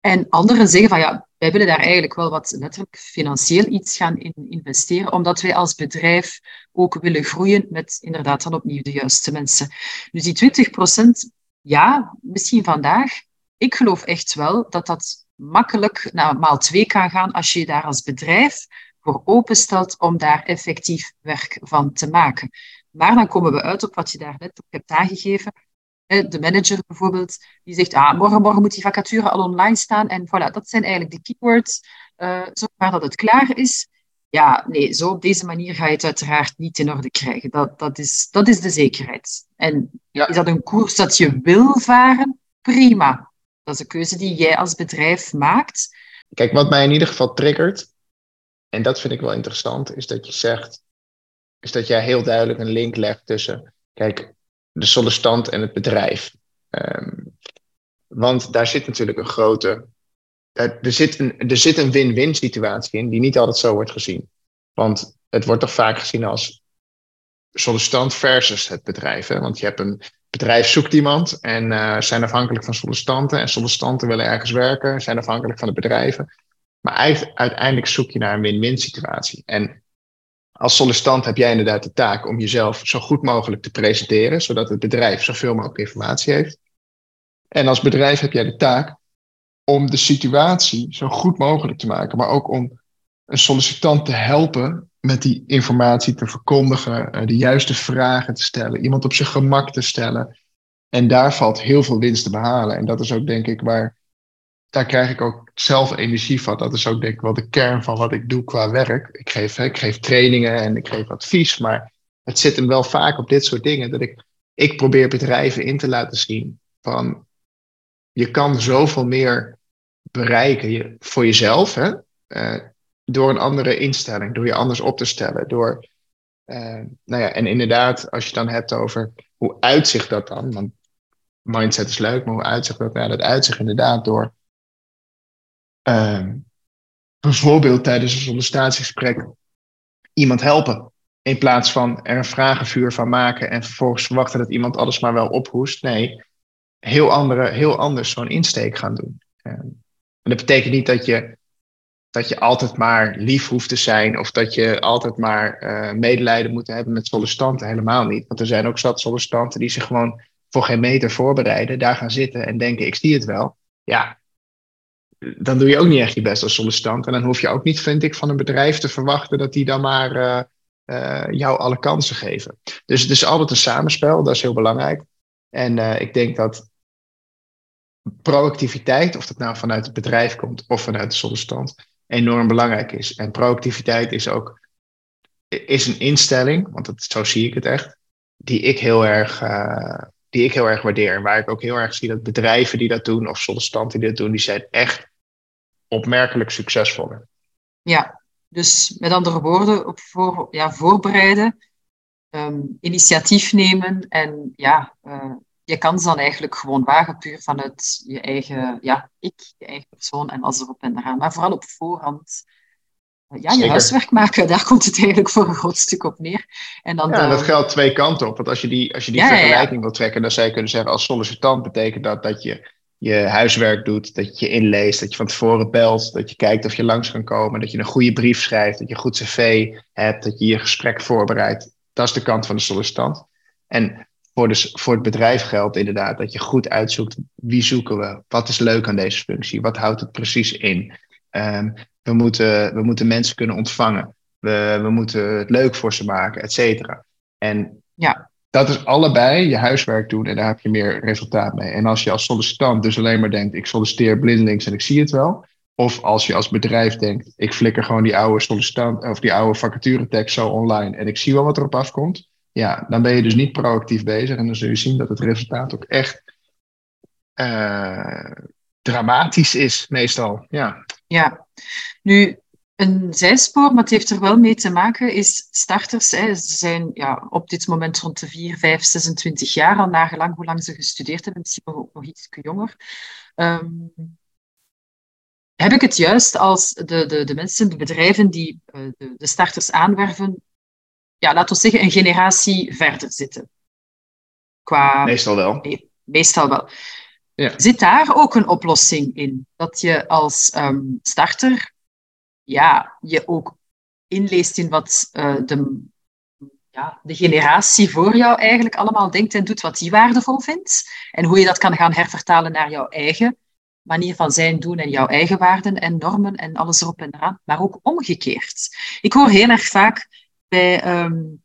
Speaker 1: En anderen zeggen van ja, wij willen daar eigenlijk wel wat letterlijk financieel iets gaan in investeren, omdat wij als bedrijf ook willen groeien met inderdaad dan opnieuw de juiste mensen. Dus die 20 procent, ja, misschien vandaag, ik geloof echt wel dat dat makkelijk naar maal twee kan gaan als je je daar als bedrijf voor openstelt om daar effectief werk van te maken. Maar dan komen we uit op wat je daar net ook hebt aangegeven. De manager bijvoorbeeld, die zegt, ah, morgen, morgen moet die vacature al online staan. En voilà, dat zijn eigenlijk de keywords. Uh, zover dat het klaar is. Ja, nee, zo op deze manier ga je het uiteraard niet in orde krijgen. Dat, dat, is, dat is de zekerheid. En is dat een koers dat je wil varen? Prima. Dat is een keuze die jij als bedrijf maakt.
Speaker 2: Kijk, wat mij in ieder geval triggert, en dat vind ik wel interessant, is dat je zegt, is dat jij heel duidelijk een link legt tussen, kijk, de sollicitant en het bedrijf. Um, want daar zit natuurlijk een grote. Er, er zit een, er zit een win-win situatie in, die niet altijd zo wordt gezien. Want het wordt toch vaak gezien als sollicitant versus het bedrijf. Hè? Want je hebt een bedrijf zoekt iemand en uh, zijn afhankelijk van sollicitanten. En sollicitanten willen ergens werken, zijn afhankelijk van de bedrijven. Maar uiteindelijk zoek je naar een win-win situatie. En als sollicitant heb jij inderdaad de taak om jezelf zo goed mogelijk te presenteren, zodat het bedrijf zoveel mogelijk informatie heeft. En als bedrijf heb jij de taak om de situatie zo goed mogelijk te maken, maar ook om een sollicitant te helpen met die informatie te verkondigen, eh, de juiste vragen te stellen, iemand op zijn gemak te stellen. En daar valt heel veel winst te behalen. En dat is ook denk ik waar daar krijg ik ook zelf energie van. Dat is ook denk ik wel de kern van wat ik doe qua werk. Ik geef, ik geef trainingen en ik geef advies, maar het zit hem wel vaak op dit soort dingen. Dat ik ik probeer bedrijven in te laten zien van je kan zoveel meer bereiken voor jezelf hè? Uh, door een andere instelling, door je anders op te stellen. Door, uh, nou ja, en inderdaad, als je dan hebt over hoe uitzicht dat dan? Want mindset is leuk, maar hoe uitzicht dat? Ja, dat uitzicht inderdaad door uh, bijvoorbeeld tijdens een sollicitatiegesprek iemand helpen. In plaats van er een vragenvuur van maken en vervolgens verwachten dat iemand alles maar wel ophoest. Nee, heel, andere, heel anders zo'n insteek gaan doen. Ehm, en dat betekent niet dat je, dat je altijd maar lief hoeft te zijn of dat je altijd maar uh, medelijden moet hebben met sollicitanten. Helemaal niet. Want er zijn ook zat sollicitanten die zich gewoon voor geen meter voorbereiden, daar gaan zitten en denken: ik zie het wel. Ja, dan doe je ook niet echt je best als sollicitant. En dan hoef je ook niet, vind ik, van een bedrijf te verwachten dat die dan maar uh, uh, jou alle kansen geven. Dus het is altijd een samenspel, dat is heel belangrijk. En ik denk dat proactiviteit, of dat nou vanuit het bedrijf komt of vanuit de sollicitant, enorm belangrijk is. En proactiviteit is ook is een instelling, want dat, zo zie ik het echt, die ik heel erg, uh, die ik heel erg waardeer. En waar ik ook heel erg zie dat bedrijven die dat doen, of sollicitanten die dat doen, die zijn echt opmerkelijk succesvoller.
Speaker 1: Ja, dus met andere woorden, op voor, ja, voorbereiden, um, initiatief nemen en ja, uh, je kan ze dan eigenlijk gewoon wagen, puur vanuit je eigen, ja, ik, je eigen persoon en alles erop en eraan. Maar vooral op voorhand, ja, je Zeker. huiswerk maken, daar komt het eigenlijk voor een groot stuk op neer. En dan
Speaker 2: ja, de... dat geldt twee kanten op. Want als je die, als je die ja, vergelijking ja, wil trekken, dan zou je kunnen zeggen, als sollicitant betekent dat dat je je huiswerk doet, dat je je inleest, dat je van tevoren belt, dat je kijkt of je langs kan komen, dat je een goede brief schrijft, dat je een goed cv hebt, dat je je gesprek voorbereidt. Dat is de kant van de sollicitant. En voor, de, voor het bedrijf geldt inderdaad dat je goed uitzoekt wie zoeken we, wat is leuk aan deze functie, wat houdt het precies in. Um, we, moeten, we moeten mensen kunnen ontvangen, we, we moeten het leuk voor ze maken, et cetera. En ja. dat is allebei je huiswerk doen en daar heb je meer resultaat mee. En als je als sollicitant dus alleen maar denkt, ik solliciteer blindelings en ik zie het wel, of als je als bedrijf denkt, ik flikker gewoon die oude sollicitant of die oude vacaturetekst zo online en ik zie wel wat erop afkomt ja, dan ben je dus niet proactief bezig en dan zul je zien dat het resultaat ook echt uh, dramatisch is, meestal. Ja.
Speaker 1: ja, nu een zijspoor, maar het heeft er wel mee te maken, is starters. Hè, ze zijn ja, op dit moment rond de 4, 5, 26 jaar, al nagelang hoe lang ze gestudeerd hebben, misschien nog, nog iets jonger. Um, heb ik het juist als de, de, de mensen, de bedrijven die de, de starters aanwerven, ja, laten we zeggen, een generatie verder zitten.
Speaker 2: Qua... Meestal wel.
Speaker 1: Nee, meestal wel. Ja. Zit daar ook een oplossing in? Dat je als um, starter ja, je ook inleest in wat uh, de, ja, de generatie voor jou eigenlijk allemaal denkt en doet, wat die waardevol vindt. En hoe je dat kan gaan hervertalen naar jouw eigen manier van zijn, doen en jouw eigen waarden en normen en alles erop en eraan. Maar ook omgekeerd. Ik hoor heel erg vaak bij um,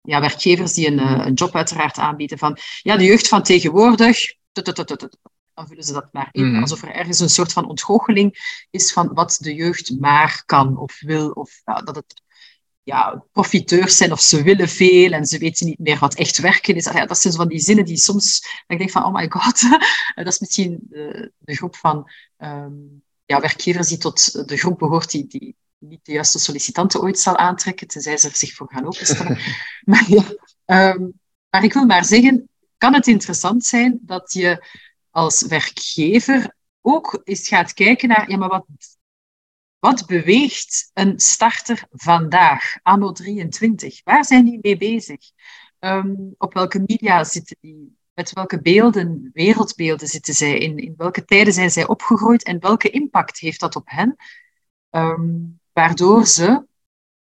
Speaker 1: ja, werkgevers die een, eh, een, job uiteraard aanbieden van ja, de jeugd van tegenwoordig, dan vullen ze dat maar in. Mm. Alsof er ergens een soort van ontgoocheling is van wat de jeugd maar kan of wil, of ja, dat het ja, profiteurs zijn of ze willen veel en ze weten niet meer wat echt werken is. Ja, dat zijn van die zinnen die soms, ik denk van, oh my god, dat is misschien de, de groep van um, ja, werkgevers die tot de groep behoort die, die niet de juiste sollicitanten ooit zal aantrekken, tenzij ze er zich voor gaan openstellen. maar, ja, um, maar ik wil maar zeggen, kan het interessant zijn dat je als werkgever ook eens gaat kijken naar, ja, maar wat, wat beweegt een starter vandaag, anno 23? Waar zijn die mee bezig? Um, op welke media zitten die? Met welke beelden, wereldbeelden zitten zij in? In welke tijden zijn zij opgegroeid en welke impact heeft dat op hen? Um, waardoor ze,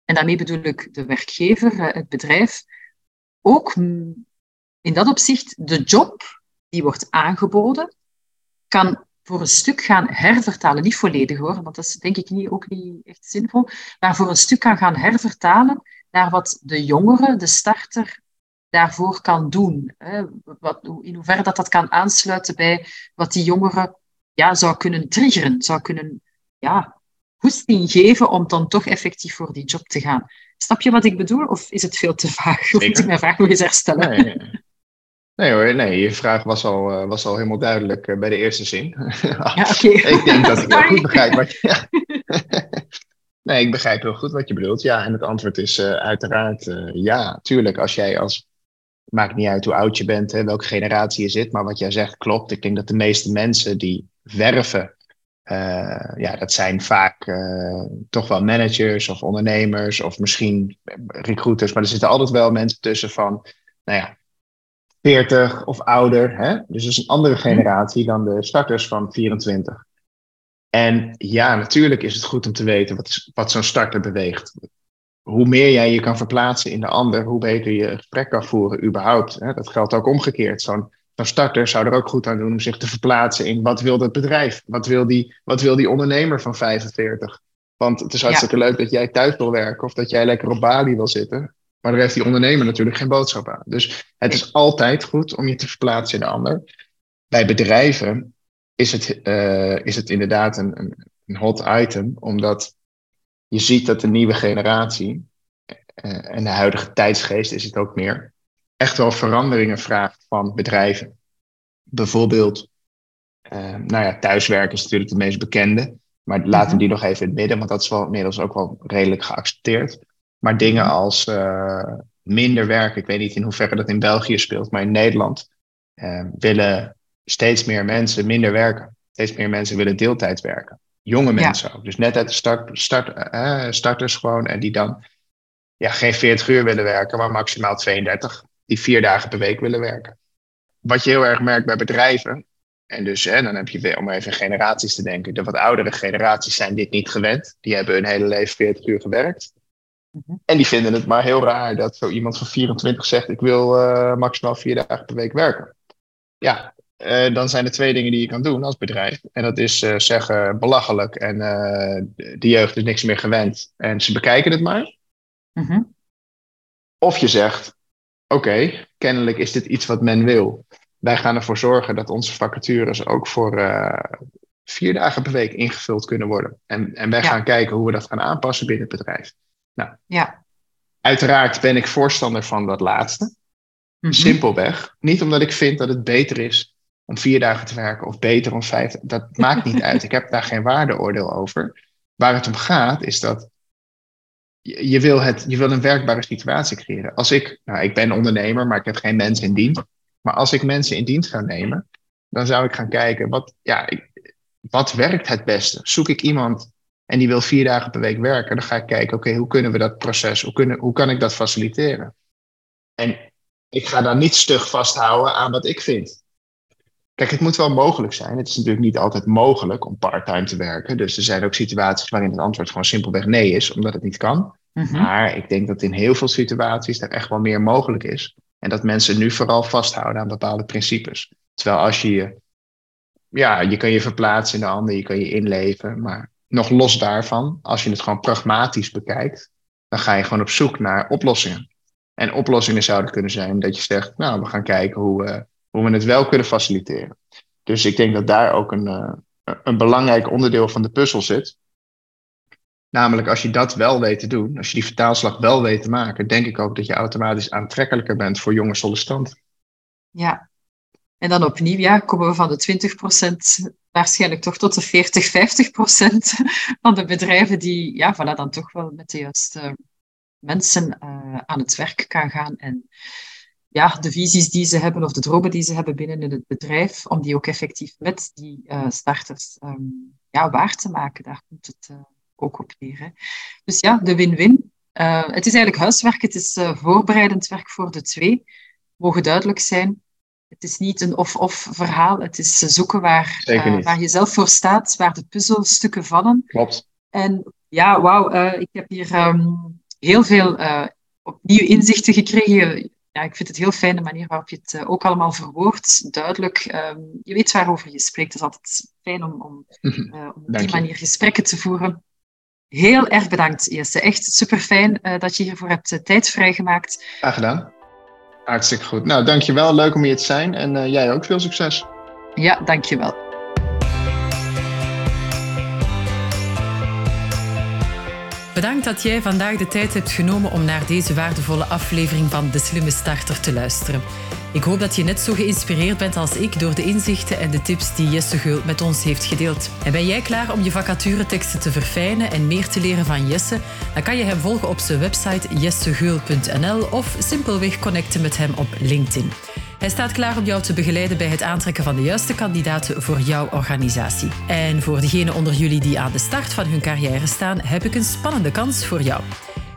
Speaker 1: en daarmee bedoel ik de werkgever, eh, het bedrijf, ook in dat opzicht de job die wordt aangeboden, kan voor een stuk gaan hervertalen. Niet volledig hoor, want dat is denk ik niet, ook niet echt zinvol, maar voor een stuk kan gaan hervertalen naar wat de jongere, de starter, daarvoor kan doen. Wat, in hoeverre dat, dat kan aansluiten bij wat die jongere ja, zou kunnen triggeren, zou kunnen ja, goesting geven om dan toch effectief voor die job te gaan. Snap je wat ik bedoel? Of is het veel te vaag? Moet ik mijn vraag nog eens herstellen?
Speaker 2: Nee, Nee hoor, nee, je vraag was al, uh, was al helemaal duidelijk uh, bij de eerste zin.
Speaker 1: Ja, oké.
Speaker 2: ik denk dat ik heel goed begrijp wat je... Nee, ik begrijp heel goed wat je bedoelt. Ja, en het antwoord is uh, uiteraard ja. Tuurlijk, als jij als... Maakt niet uit hoe oud je bent, hè, welke generatie je zit. Maar wat jij zegt klopt. Ik denk dat de meeste mensen die werven... ja, dat zijn vaak toch wel managers of ondernemers of misschien recruiters. Maar er zitten altijd wel mensen tussen van... Nou ja, 40 of ouder. Hè? Dus dat is een andere generatie dan de starters van 24. En ja, natuurlijk is het goed om te weten wat, wat zo'n starter beweegt. Hoe meer jij je kan verplaatsen in de ander, hoe beter je gesprek kan voeren überhaupt. Hè? Dat geldt ook omgekeerd. Zo'n starter zou er ook goed aan doen om zich te verplaatsen in wat wil dat bedrijf? Wat wil die, wat wil die ondernemer van 45? Want het is hartstikke leuk dat jij thuis wil werken of dat jij lekker op Bali wil zitten. Maar daar heeft die ondernemer natuurlijk geen boodschap aan. Dus het is altijd goed om je te verplaatsen in de ander. Bij bedrijven is het, uh, is het inderdaad een, een, een, hot item, omdat je ziet dat de nieuwe generatie, uh, en de huidige tijdsgeest is het ook meer, echt wel veranderingen vraagt van bedrijven. Bijvoorbeeld, uh, nou ja, thuiswerken is natuurlijk de meest bekende, maar laten we mhm. die nog even in het midden, want dat is wel inmiddels ook wel redelijk geaccepteerd. Maar dingen mhm. als uh, minder werken, ik weet niet in hoeverre dat in België speelt, maar in Nederland uh, willen steeds meer mensen minder werken. Steeds meer mensen willen deeltijd werken. Jonge mensen ook. Dus net uit de start, start, uh, starters gewoon. En die dan ja, geen 40 uur willen werken, maar maximaal 32. Die vier dagen per week willen werken. Wat je heel erg merkt bij bedrijven. En dus hè, dan heb je weer, om even generaties te denken. De wat oudere generaties zijn dit niet gewend. Die hebben hun hele leven 40 uur gewerkt. Mhm. En die vinden het maar heel raar dat zo iemand van 24 zegt: Ik wil uh, maximaal vier dagen per week werken. Ja, uh, dan zijn er twee dingen die je kan doen als bedrijf. En dat is uh, zeggen belachelijk en de jeugd is niks meer gewend en ze bekijken het maar.
Speaker 1: Mhm.
Speaker 2: Of je zegt: Oké, kennelijk is dit iets wat men wil. Wij gaan ervoor zorgen dat onze vacatures ook voor vier dagen per week ingevuld kunnen worden. En, en wij gaan kijken hoe we dat gaan aanpassen binnen het bedrijf. Nou,
Speaker 1: ja.
Speaker 2: Uiteraard ben ik voorstander van dat laatste. Mhm. Simpelweg. Niet omdat ik vind dat het beter is om vier dagen te werken of beter om vijf. Dat maakt niet uit. Ik heb daar geen waardeoordeel over. Waar het om gaat is dat je, wil, het, je wil een werkbare situatie creëren. Als ik, nou, ik ben ondernemer, maar ik heb geen mensen in dienst. Maar als ik mensen in dienst ga nemen, dan zou ik gaan kijken, wat, ja, wat werkt het beste? Zoek ik iemand en die wil vier dagen per week werken, dan ga ik kijken, oké, hoe kunnen we dat proces, hoe, kunnen, hoe kan ik dat faciliteren? En ik ga dan niet stug vasthouden aan wat ik vind. Kijk, het moet wel mogelijk zijn. Het is natuurlijk niet altijd mogelijk om part-time te werken. Dus er zijn ook situaties waarin het antwoord gewoon simpelweg nee is, omdat het niet kan.
Speaker 1: Mhm.
Speaker 2: Maar ik denk dat in heel veel situaties er echt wel meer mogelijk is. En dat mensen nu vooral vasthouden aan bepaalde principes. Terwijl als je je, ja, je kan je verplaatsen in de ander, je kan je inleven, maar nog los daarvan, als je het gewoon pragmatisch bekijkt, dan ga je gewoon op zoek naar oplossingen. En oplossingen zouden kunnen zijn dat je zegt, nou, we gaan kijken hoe, we, hoe we het wel kunnen faciliteren. Dus ik denk dat daar ook een, uh, een belangrijk onderdeel van de puzzel zit. Namelijk, als je dat wel weet te doen, als je die vertaalslag wel weet te maken, denk ik ook dat je automatisch aantrekkelijker bent voor jonge sollicitanten.
Speaker 1: Ja, en dan opnieuw ja, komen we van de 20% waarschijnlijk toch tot de 40, 50% van de bedrijven die ja, voilà, dan toch wel met de juiste mensen uh, aan het werk kan gaan. En ja, de visies die ze hebben of de dromen die ze hebben binnen het bedrijf, om die ook effectief met die uh, starters um, ja, waar te maken. Daar komt het uh, ook op neer. Hè. Dus ja, de win-win. het is eigenlijk huiswerk, het is voorbereidend werk voor de twee. Mogen duidelijk zijn. Het is niet een of-of verhaal. Het is zoeken waar, waar je zelf voor staat, waar de puzzelstukken vallen.
Speaker 2: Klopt.
Speaker 1: En ja, wauw, ik heb hier um, heel veel opnieuw inzichten gekregen. Ja, ik vind het heel fijn de manier waarop je het ook allemaal verwoordt. Duidelijk. Um, je weet waarover je spreekt. Het is altijd fijn om, om, om op die manier gesprekken te voeren. Heel erg bedankt, Jesse. Echt super fijn dat je hiervoor hebt tijd vrijgemaakt.
Speaker 2: Graag gedaan. Hartstikke goed. Nou, dankjewel. Leuk om hier te zijn. En uh, jij ook veel succes.
Speaker 1: Ja, dankjewel. Bedankt dat jij vandaag de tijd hebt genomen om naar deze waardevolle aflevering van De Slimme Starter te luisteren. Ik hoop dat je net zo geïnspireerd bent als ik door de inzichten en de tips die Jesse Geul met ons heeft gedeeld. En ben jij klaar om je vacatureteksten te verfijnen en meer te leren van Jesse? Dan kan je hem volgen op zijn website jessegeul.nl of simpelweg connecten met hem op LinkedIn. Hij staat klaar om jou te begeleiden bij het aantrekken van de juiste kandidaten voor jouw organisatie. En voor degenen onder jullie die aan de start van hun carrière staan, heb ik een spannende kans voor jou.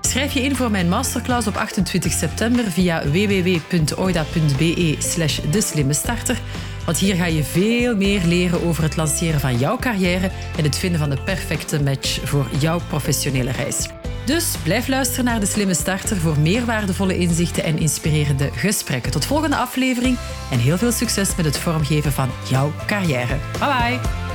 Speaker 1: Schrijf je in voor mijn masterclass op 28 september via www.oida.be slash de starter. Want hier ga je veel meer leren over het lanceren van jouw carrière en het vinden van de perfecte match voor jouw professionele reis. Dus blijf luisteren naar de Slimme Starter voor meer waardevolle inzichten en inspirerende gesprekken. Tot volgende aflevering en heel veel succes met het vormgeven van jouw carrière. Bye bye!